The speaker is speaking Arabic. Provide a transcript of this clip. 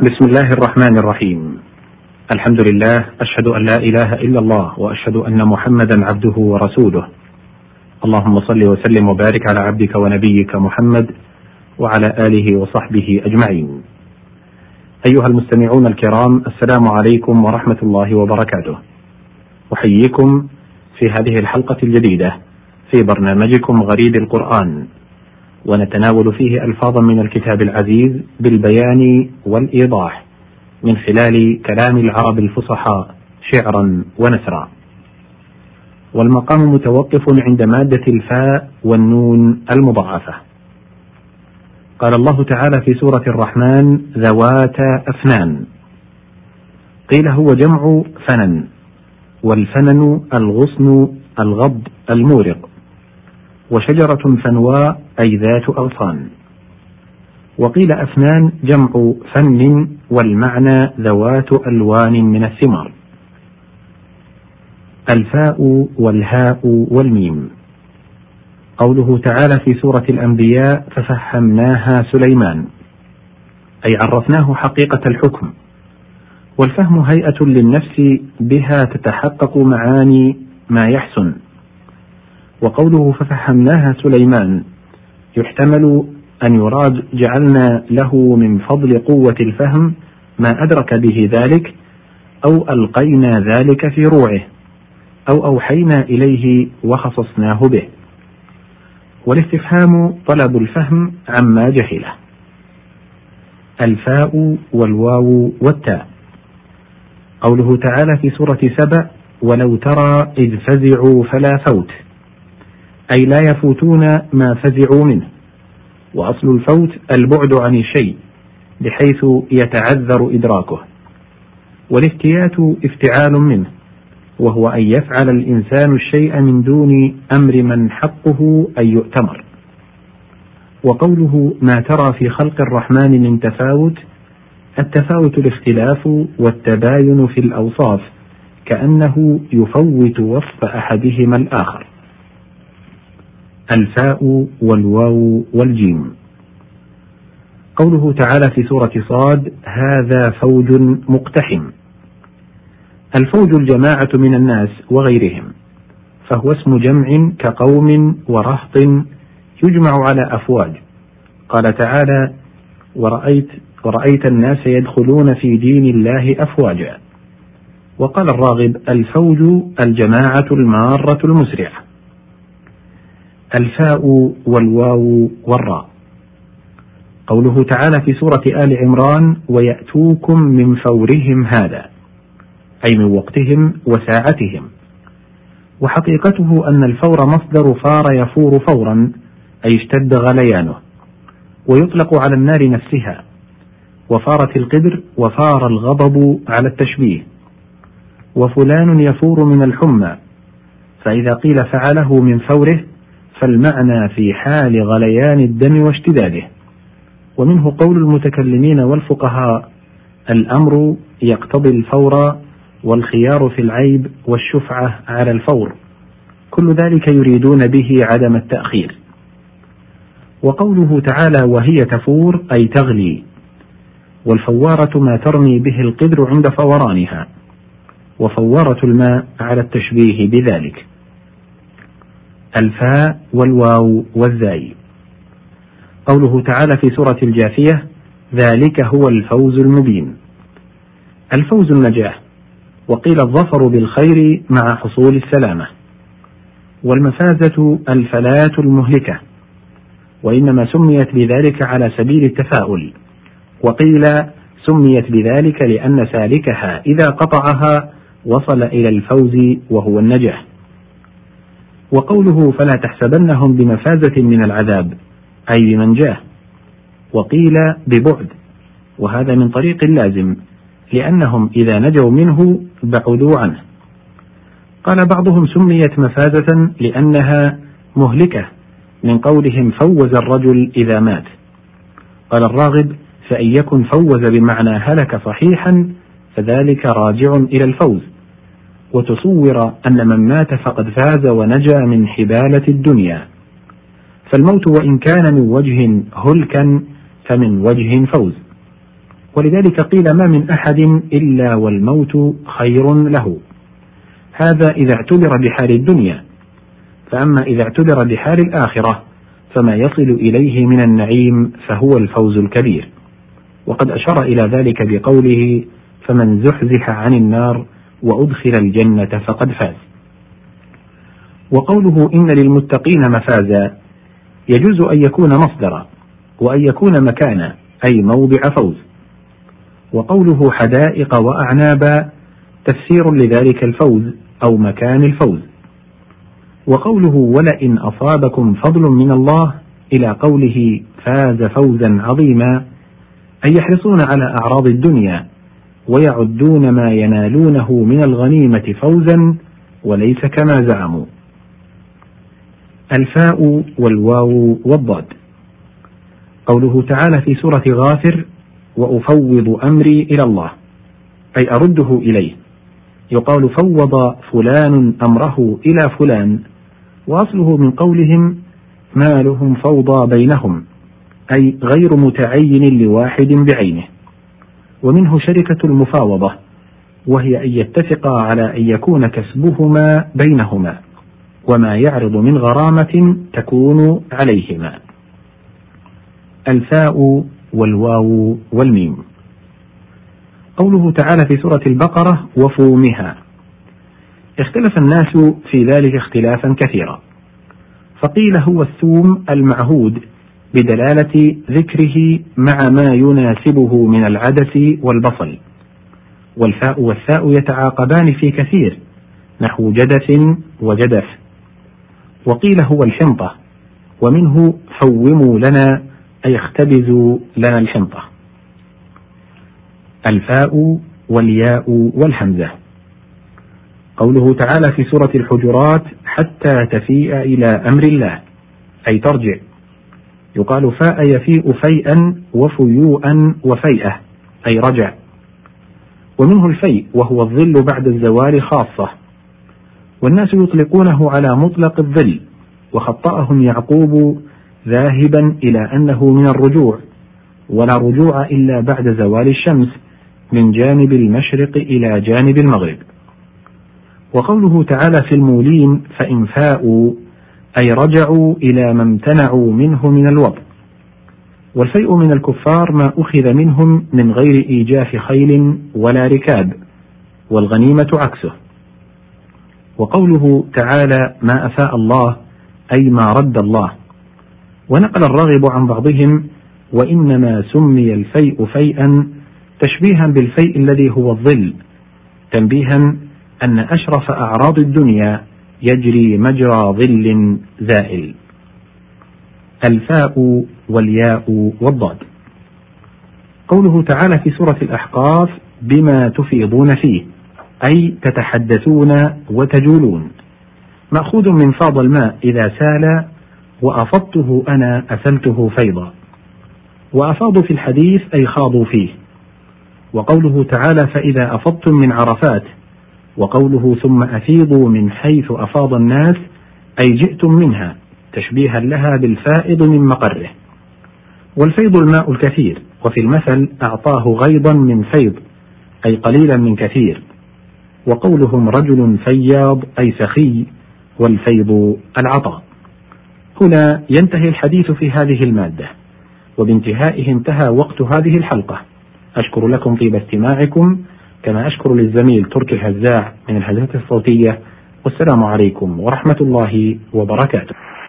بسم الله الرحمن الرحيم. الحمد لله أشهد أن لا إله إلا الله وأشهد أن محمدا عبده ورسوله. اللهم صل وسلم وبارك على عبدك ونبيك محمد وعلى آله وصحبه أجمعين. أيها المستمعون الكرام السلام عليكم ورحمة الله وبركاته. أحييكم في هذه الحلقة الجديدة في برنامجكم غريب القرآن. ونتناول فيه ألفاظا من الكتاب العزيز بالبيان والإيضاح من خلال كلام العرب الفصحاء شعرا ونثرا. والمقام متوقف عند مادة الفاء والنون المضاعفة. قال الله تعالى في سورة الرحمن ذواتا أفنان. قيل هو جمع فنن والفنن الغصن الغض المورق. وشجرة فنواء أي ذات أغصان وقيل أفنان جمع فن والمعنى ذوات ألوان من الثمار. الفاء والهاء والميم. قوله تعالى في سورة الأنبياء ففهمناها سليمان أي عرفناه حقيقة الحكم. والفهم هيئة للنفس بها تتحقق معاني ما يحسن. وقوله ففهمناها سليمان يحتمل أن يراد جعلنا له من فضل قوة الفهم ما أدرك به ذلك أو ألقينا ذلك في روعه أو أوحينا إليه وخصصناه به. والاستفهام طلب الفهم عما جهله. الفاء والواو والتاء. قوله تعالى في سورة سبأ ولو ترى إذ فزعوا فلا فوت أي لا يفوتون ما فزعوا منه. وأصل الفوت البعد عن الشيء بحيث يتعذر إدراكه. والافتيات افتعال منه وهو أن يفعل الإنسان الشيء من دون أمر من حقه أن يؤتمر. وقوله ما ترى في خلق الرحمن من تفاوت التفاوت الاختلاف والتباين في الأوصاف كأنه يفوت وصف أحدهما الآخر. الفاء والواو والجيم. قوله تعالى في سورة صاد هذا فوج مقتحم. الفوج الجماعة من الناس وغيرهم فهو اسم جمع كقوم ورهط يجمع على أفواج. قال تعالى ورأيت ورأيت الناس يدخلون في دين الله أفواجا. وقال الراغب الفوج الجماعة المارة المسرعة. الفاء والواو والراء. قوله تعالى في سورة آل عمران ويأتوكم من فورهم هذا أي من وقتهم وساعتهم. وحقيقته أن الفور مصدر فار يفور فورا أي اشتد غليانه ويطلق على النار نفسها وفارت القدر وفار الغضب على التشبيه. وفلان يفور من الحمى فإذا قيل فعله من فوره فالمعنى في حال غليان الدم واشتداده. ومنه قول المتكلمين والفقهاء الأمر يقتضي الفور والخيار في العيب والشفعة على الفور. كل ذلك يريدون به عدم التأخير. وقوله تعالى وهي تفور أي تغلي. والفوارة ما ترمي به القدر عند فورانها. وفورة الماء على التشبيه بذلك. الفاء والواو والزاي قوله تعالى في سورة الجاثية ذلك هو الفوز المبين. الفوز النجاح وقيل الظفر بالخير مع حصول السلامة. والمفازة الفلاة المهلكة وإنما سميت بذلك على سبيل التفاؤل. وقيل سميت بذلك لأن سالكها إذا قطعها وصل إلى الفوز وهو النجاح. وقوله فلا تحسبنهم بمفازة من العذاب أي بمنجاه وقيل ببعد وهذا من طريق لازم لأنهم إذا نجوا منه بعدوا عنه. قال بعضهم سميت مفازة لأنها مهلكة من قولهم فوز الرجل إذا مات. قال الراغب فإن يكن فوز بمعنى هلك صحيحا فذلك راجع إلى الفوز. وتصور أن من مات فقد فاز ونجا من حبالة الدنيا. فالموت وإن كان من وجه هلكا فمن وجه فوز. ولذلك قيل ما من أحد إلا والموت خير له. هذا إذا اعتبر بحال الدنيا. فأما إذا اعتبر بحال الآخرة فما يصل إليه من النعيم فهو الفوز الكبير. وقد أشار إلى ذلك بقوله فمن زحزح عن النار وأدخل الجنة فقد فاز. وقوله إن للمتقين مفازا يجوز أن يكون مصدرا وأن يكون مكانا أي موضع فوز. وقوله حدائق وأعنابا تفسير لذلك الفوز أو مكان الفوز. وقوله ولئن أصابكم فضل من الله إلى قوله فاز فوزا عظيما أي يحرصون على أعراض الدنيا ويعدون ما ينالونه من الغنيمة فوزا وليس كما زعموا. الفاء والواو والضاد. قوله تعالى في سورة غافر وأفوض أمري إلى الله. أي أرده إليه. يقال فوض فلان أمره إلى فلان. وأصله من قولهم ما لهم فوضى بينهم. أي غير متعين لواحد بعينه. ومنه شركة المفاوضة وهي أن يتفقا على أن يكون كسبهما بينهما وما يعرض من غرامة تكون عليهما. الفاء والواو والميم. قوله تعالى في سورة البقرة وفومها اختلف الناس في ذلك اختلافا كثيرا. فقيل هو الثوم المعهود بدلالة ذكره مع ما يناسبه من العدس والبصل. والفاء والثاء يتعاقبان في كثير نحو جدث وجدف. وقيل هو الحنطة ومنه فوموا لنا أي اختبزوا لنا الحنطة. الفاء والياء والهمزة قوله تعالى في سورة الحجرات حتى تفيء إلى أمر الله أي ترجع. يقال فاء يفيء فيئا وفيوءا وفيئة أي رجع. ومنه الفيء وهو الظل بعد الزوال خاصة. والناس يطلقونه على مطلق الظل وخطأهم يعقوب ذاهبا إلى أنه من الرجوع ولا رجوع إلا بعد زوال الشمس من جانب المشرق إلى جانب المغرب. وقوله تعالى في المولين فإن فاءوا أي رجعوا إلى ما امتنعوا منه من الوضع. والفيء من الكفار ما أخذ منهم من غير إيجاف خيل ولا ركاب والغنيمة عكسه. وقوله تعالى ما أفاء الله أي ما رد الله ونقل الراغب عن بعضهم وإنما سمي الفيء فيئا تشبيها بالفيء الذي هو الظل تنبيها أن أشرف أعراض الدنيا يجري مجرى ظل زائل الفاء والياء والضاد. قوله تعالى في سورة الأحقاف بما تفيضون فيه أي تتحدثون وتجولون. مأخوذ من فاض الماء إذا سال وأفضته أنا أسلته فيضا. وأفاضوا في الحديث أي خاضوا فيه. وقوله تعالى فإذا أفضتم من عرفات وقوله ثم أفيضوا من حيث أفاض الناس أي جئتم منها تشبيها لها بالفائض من مقره. والفيض الماء الكثير وفي المثل أعطاه غيضا من فيض أي قليلا من كثير. وقولهم رجل فياض أي سخي والفيض العطاء. هنا ينتهي الحديث في هذه المادة وبانتهائه انتهى وقت هذه الحلقة. أشكر لكم طيب استماعكم كما أشكر للزميل تركي الهزاع من الهزات الصوتية والسلام عليكم ورحمة الله وبركاته.